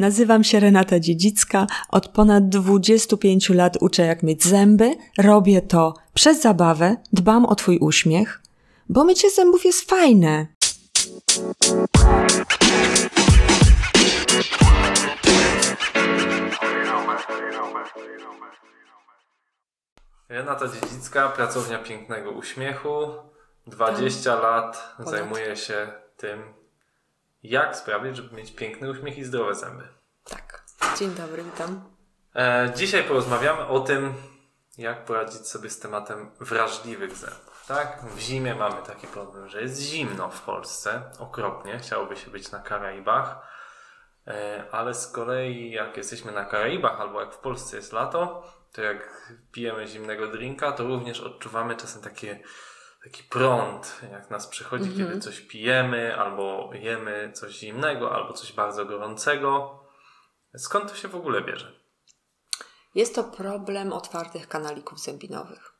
Nazywam się Renata Dziedzicka. Od ponad 25 lat uczę, jak mieć zęby. Robię to przez zabawę, dbam o Twój uśmiech, bo mycie zębów jest fajne. Renata Dziedzicka, pracownia pięknego uśmiechu. 20 lat Ponad. zajmuję się tym, jak sprawić, żeby mieć piękny uśmiech i zdrowe zęby. Tak. Dzień dobry, witam. E, dzisiaj porozmawiamy o tym, jak poradzić sobie z tematem wrażliwych zębów. Tak? W zimie mamy taki problem, że jest zimno w Polsce, okropnie, chciałoby się być na Karaibach, e, ale z kolei jak jesteśmy na Karaibach albo jak w Polsce jest lato, to jak pijemy zimnego drinka, to również odczuwamy czasem takie, taki prąd, jak nas przychodzi, kiedy coś pijemy, albo jemy coś zimnego, albo coś bardzo gorącego. Skąd to się w ogóle bierze? Jest to problem otwartych kanalików zębinowych.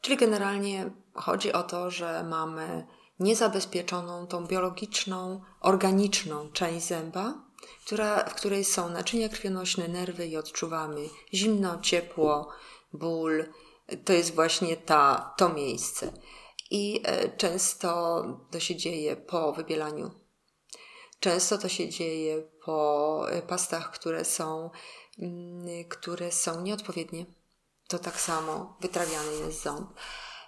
Czyli generalnie chodzi o to, że mamy niezabezpieczoną tą biologiczną, organiczną część zęba, która, w której są naczynia krwionośne, nerwy i odczuwamy zimno, ciepło, ból. To jest właśnie ta, to miejsce. I e, często to się dzieje po wybielaniu Często to się dzieje po e, pastach, które są, mm, które są nieodpowiednie. To tak samo wytrawiany jest ząb.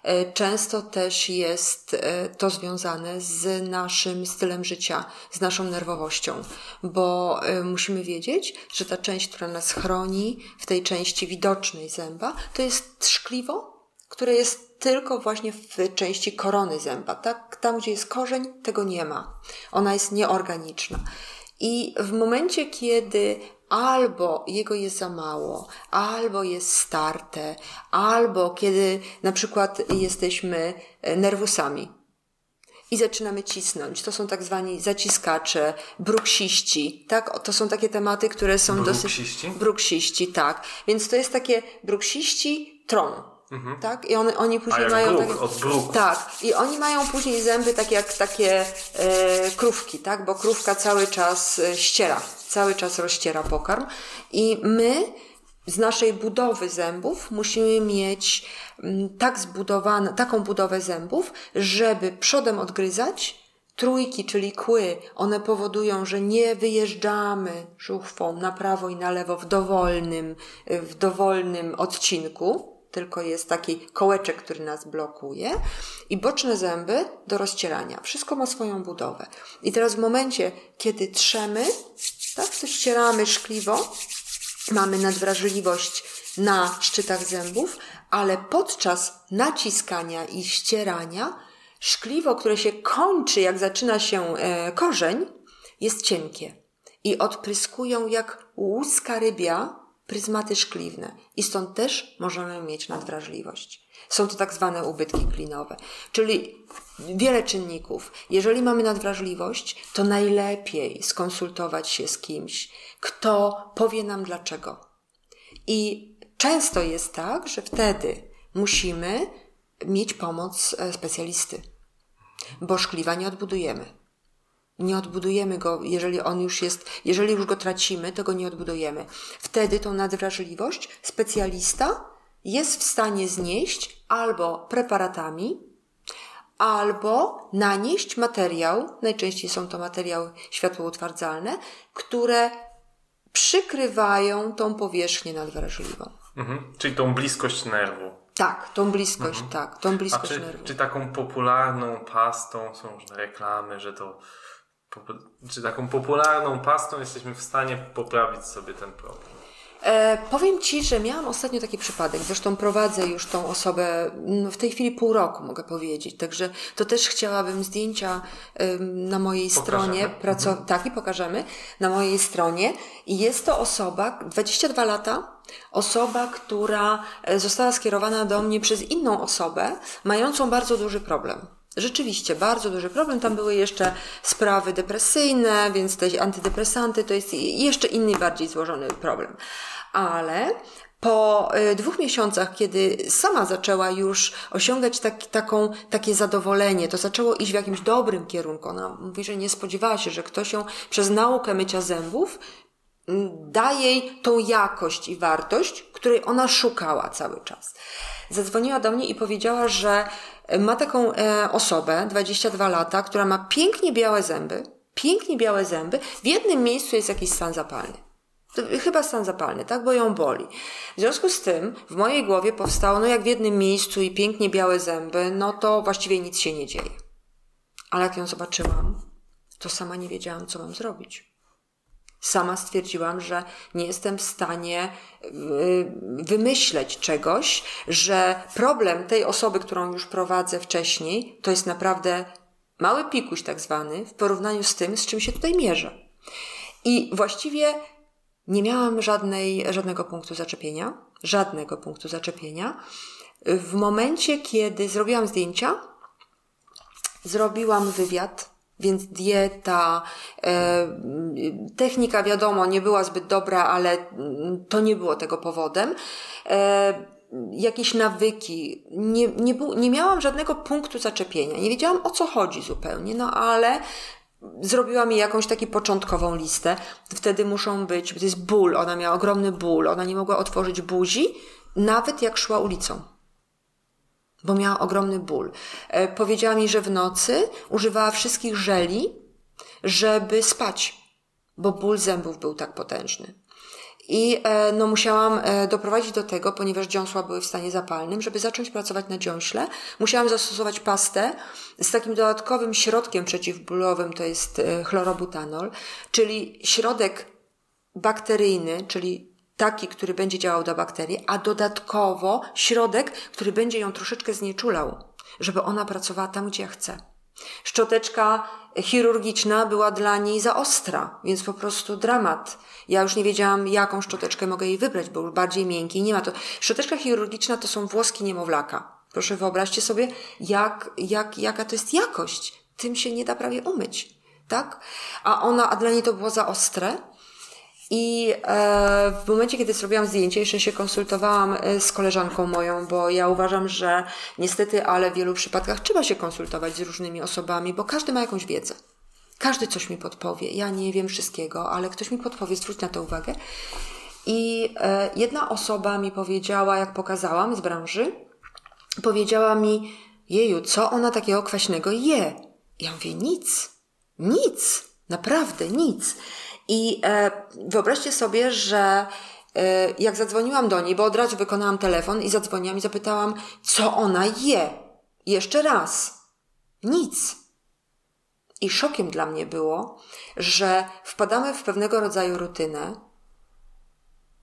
E, Często też jest to związane z naszym stylem życia, z naszą nerwowością, bo musimy wiedzieć, że ta część, która nas chroni, w tej części widocznej zęba, to jest szkliwo, które jest tylko właśnie w części korony zęba. Tak, tam, gdzie jest korzeń, tego nie ma. Ona jest nieorganiczna. I w momencie, kiedy albo jego jest za mało, albo jest starte, albo kiedy na przykład jesteśmy e, nerwusami, i zaczynamy cisnąć. To są tak zwani zaciskacze, bruksiści, tak? To są takie tematy, które są dosyć... Bruksiści? Bruksiści, tak. Więc to jest takie bruksiści tron. Tak? I one, oni później Mhm. A mają bruk, takie, od bruku. Tak. I oni mają później zęby takie jak takie e, krówki, tak? Bo krówka cały czas e, ściera, cały czas rozściera pokarm. I my z naszej budowy zębów musimy mieć tak zbudowane, taką budowę zębów, żeby przodem odgryzać, Trójki, czyli kły, one powodują, że nie wyjeżdżamy żuchwą na prawo i na lewo w dowolnym, w dowolnym odcinku, tylko jest taki kołeczek, który nas blokuje i boczne zęby do rozcierania. Wszystko ma swoją budowę. I teraz w momencie, kiedy trzemy, tak, to ścieramy szkliwo, mamy nadwrażliwość na szczytach zębów, ale podczas naciskania i ścierania szkliwo, które się kończy, jak zaczyna się e, korzeń, jest cienkie i odpryskują jak łuska rybia pryzmaty szkliwne i stąd też możemy mieć nadwrażliwość. Są to tak zwane ubytki klinowe, czyli wiele czynników. Jeżeli mamy nadwrażliwość, to najlepiej skonsultować się z kimś, kto powie nam dlaczego. I często jest tak, że wtedy musimy mieć pomoc e, specjalisty, bo szkliwa nie odbudujemy. Nie odbudujemy go, jeżeli on już jest, jeżeli już go tracimy, to go nie odbudujemy. Wtedy tą nadwrażliwość specjalista jest w stanie znieść albo preparatami, albo nanieść materiał, najczęściej są to materiały światłoutwardzalne, które przykrywają tą powierzchnię nadwrażliwą. Mhm. Czyli tą bliskość nerwu. Tak, tą bliskość, tak, tą A bliskość czy, nerwu. czy taką popularną pastą są różne reklamy, że to. Czy taką popularną pastą jesteśmy w stanie poprawić sobie ten problem? E, powiem Ci, że miałam ostatnio taki przypadek. Zresztą prowadzę już tą osobę no, w tej chwili pół roku, mogę powiedzieć. Także to też chciałabym zdjęcia na mojej Pokażemy. stronie. Praco- Tak, i pokażemy na mojej stronie. I jest to osoba, 22 lata, osoba, która e, została skierowana do mnie przez inną osobę, mającą bardzo duży problem. Rzeczywiście, bardzo duży problem. Tam były jeszcze sprawy depresyjne, więc te antydepresanty to jest jeszcze inny, bardziej złożony problem. Ale po y, dwóch miesiącach, kiedy sama zaczęła już osiągać tak, taką, takie zadowolenie, to zaczęło iść w jakimś dobrym kierunku. Ona mówi, że nie spodziewała się, że ktoś ją przez naukę mycia zębów da jej tą jakość i wartość, której ona szukała cały czas. Zadzwoniła do mnie i powiedziała, że ma taką e, osobę, 22 lata, która ma pięknie białe zęby, pięknie białe zęby, w jednym miejscu jest jakiś stan zapalny. Chyba stan zapalny, tak? Bo ją boli. W związku z tym w mojej głowie powstało, no jak w jednym miejscu i pięknie białe zęby, no to właściwie nic się nie dzieje. Ale jak ją zobaczyłam, to sama nie wiedziałam, co mam zrobić. Sama stwierdziłam, że nie jestem w stanie y, wymyśleć czegoś, że problem tej osoby, którą już prowadzę wcześniej, to jest naprawdę mały pikuś tak zwany w porównaniu z tym, z czym się tutaj mierzę. I właściwie nie miałam żadnej, żadnego punktu zaczepienia, żadnego punktu zaczepienia. W momencie, kiedy zrobiłam zdjęcia, zrobiłam wywiad, więc dieta, e, technika wiadomo nie była zbyt dobra, ale to nie było tego powodem. E, jakieś nawyki, nie, nie, był, nie miałam żadnego punktu zaczepienia, nie wiedziałam o co chodzi zupełnie, no ale zrobiła mi jakąś taką początkową listę. Wtedy muszą być, to jest ból, ona miała ogromny ból, ona nie mogła otworzyć buzi, nawet jak szła ulicą. Bo miała ogromny ból. E, powiedziała mi, że w nocy używała wszystkich żeli, żeby spać, bo ból zębów był tak potężny. I e, no, musiałam e, doprowadzić do tego, ponieważ dziąsła były w stanie zapalnym, żeby zacząć pracować na dziąśle, musiałam zastosować pastę z takim dodatkowym środkiem przeciwbólowym, to jest chlorobutanol, czyli środek bakteryjny, czyli taki, który będzie działał do bakterii, a dodatkowo środek, który będzie ją troszeczkę znieczulał, żeby ona pracowała tam, gdzie ja chcę. Szczoteczka chirurgiczna była dla niej za ostra, więc po prostu dramat. Ja już nie wiedziałam, jaką szczoteczkę mogę jej wybrać, bo już bardziej miękkiej nie ma. To szczoteczka chirurgiczna to są włoski niemowlaka. Proszę wyobraźcie sobie, jak, jak, jaka to jest jakość. Tym się nie da prawie umyć, tak? A ona, a dla niej to było za ostre. I e, w momencie, kiedy zrobiłam zdjęcie, jeszcze się konsultowałam e, z koleżanką moją, bo ja uważam, że niestety, ale w wielu przypadkach trzeba się konsultować z różnymi osobami, bo każdy ma jakąś wiedzę. Każdy coś mi podpowie. Ja nie wiem wszystkiego, ale ktoś mi podpowie, zwróć na to uwagę. I e, jedna osoba mi powiedziała, jak pokazałam z branży, powiedziała mi, jeju, co ona takiego kwaśnego je? Ja mówię, nic, nic, naprawdę nic. I e, wyobraźcie sobie, że e, jak zadzwoniłam do niej, bo od razu wykonałam telefon i zadzwoniłam i zapytałam, co ona je. Jeszcze raz. Nic. I szokiem dla mnie było, że wpadamy w pewnego rodzaju rutynę,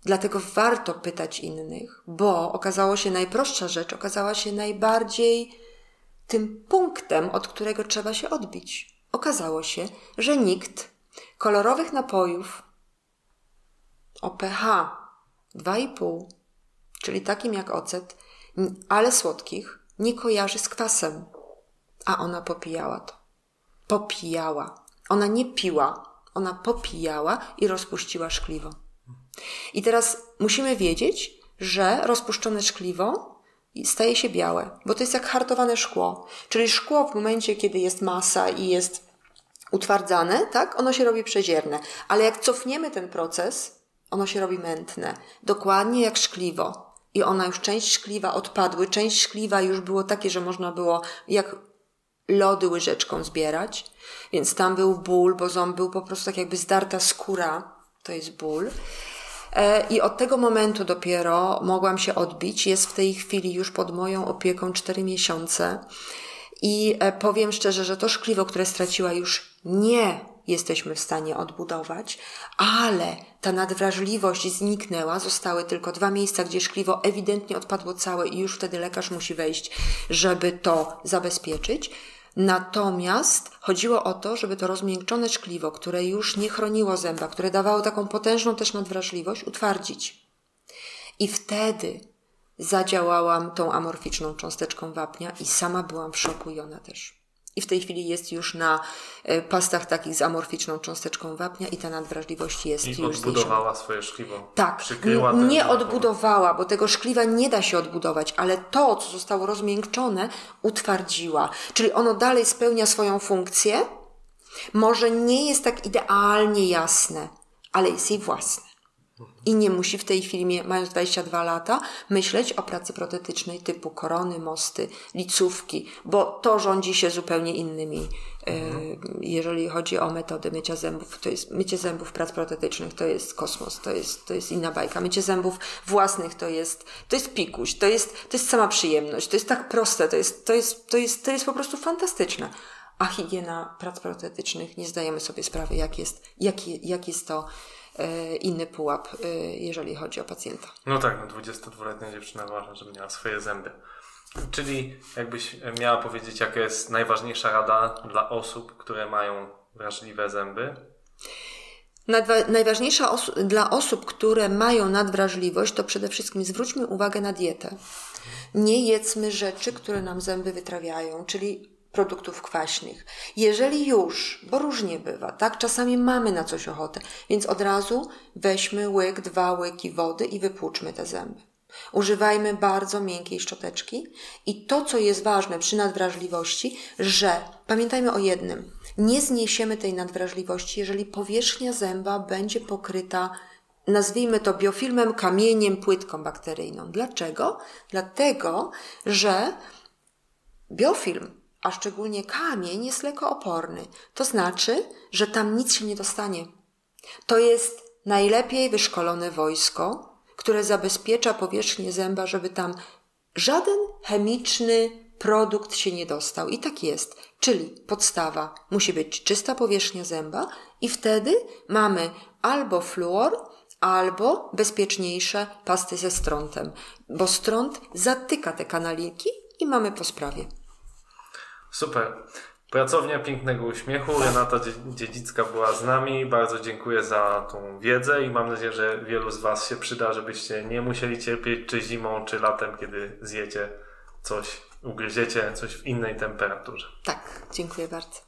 dlatego warto pytać innych, bo okazało się najprostsza rzecz, okazała się najbardziej tym punktem, od którego trzeba się odbić. Okazało się, że nikt kolorowych napojów o pH 2,5, czyli takim jak ocet, ale słodkich, nie kojarzy z kwasem. A ona popijała to. Popijała. Ona nie piła, ona popijała i rozpuściła szkliwo. I teraz musimy wiedzieć, że rozpuszczone szkliwo staje się białe, bo to jest jak hartowane szkło. Czyli szkło w momencie, kiedy jest masa i jest utwardzane, tak, ono się robi przezierne. Ale jak cofniemy ten proces, ono się robi mętne. Dokładnie jak szkliwo. I ona już część szkliwa odpadły, część szkliwa już było takie, że można było jak lody łyżeczką zbierać. Więc tam był ból, bo ząb był po prostu tak jakby zdarta skóra. To jest ból. E, I od tego momentu dopiero mogłam się odbić. Jest w tej chwili już pod moją opieką 4 miesiące. I e, powiem szczerze, że to szkliwo, które straciła już nie jesteśmy w stanie odbudować, ale ta nadwrażliwość zniknęła, zostały tylko dwa miejsca, gdzie szkliwo ewidentnie odpadło całe i już wtedy lekarz musi wejść, żeby to zabezpieczyć. Natomiast chodziło o to, żeby to rozmiękczone szkliwo, które już nie chroniło zęba, które dawało taką potężną też nadwrażliwość, utwardzić. I wtedy zadziałałam tą amorficzną cząsteczką wapnia i sama byłam w szoku i ona też. I w tej chwili jest już na e, pastach takich z amorficzną cząsteczką wapnia i ta nadwrażliwość jest I już odbudowała swoje szkliwo. Tak, Przykryła nie, nie odbudowała, bo tego szkliwa nie da się odbudować, ale to, co zostało rozmiękczone, utwardziła. Czyli ono dalej spełnia swoją funkcję. Może nie jest tak idealnie jasne, ale jest jej własne. I nie musi w tej chwili, mając 22 lata, myśleć o pracy protetycznej typu korony, mosty, licówki, bo to rządzi się zupełnie innymi. Mhm. Jeżeli chodzi o metody mycia zębów, to jest mycie zębów prac protetycznych, to jest kosmos, to jest, to jest inna bajka. Mycie zębów własnych to jest, to jest pikuś, to jest, to jest sama przyjemność, to jest tak proste, to jest, to jest, to jest, to jest po prostu fantastyczne a higiena prac protetycznych nie zdajemy sobie sprawy, jak jest, jak, jak jest to e, inny pułap, e, jeżeli chodzi o pacjenta. No tak, no 22-letnia dziewczyna ważna, żeby miała swoje zęby. Czyli jakbyś miała powiedzieć, jaka jest najważniejsza rada dla osób, które mają wrażliwe zęby? Nadwa- najważniejsza os- dla osób, które mają nadwrażliwość, to przede wszystkim zwróćmy uwagę na dietę. Nie jedzmy rzeczy, które nam zęby wytrawiają, czyli produktów kwaśnych. Jeżeli już, bo różnie bywa, tak? Czasami mamy na coś ochotę, więc od razu weźmy łyk, dwa łyki wody i wypłuczmy te zęby. Używajmy bardzo miękkiej szczoteczki i to, co jest ważne przy nadwrażliwości, że pamiętajmy o jednym, nie zniesiemy tej nadwrażliwości, jeżeli powierzchnia zęba będzie pokryta nazwijmy to biofilmem, kamieniem, płytką bakteryjną. Dlaczego? Dlatego, że biofilm a szczególnie kamień jest lekooporny. To znaczy, że tam nic się nie dostanie. To jest najlepiej wyszkolone wojsko, które zabezpiecza powierzchnię zęba, żeby tam żaden chemiczny produkt się nie dostał. I tak jest. Czyli podstawa musi być czysta powierzchnia zęba i wtedy mamy albo fluor, albo bezpieczniejsze pasty ze strątem, bo strąt zatyka te kanaliki i mamy po sprawie. Super. Pracownia Pięknego Uśmiechu. Renata Dziedzicka była z nami. Bardzo dziękuję za tą wiedzę i mam nadzieję, że wielu z Was się przyda, żebyście nie musieli cierpieć czy zimą, czy latem, kiedy zjecie coś, ugryziecie coś w innej temperaturze. Tak, dziękuję bardzo.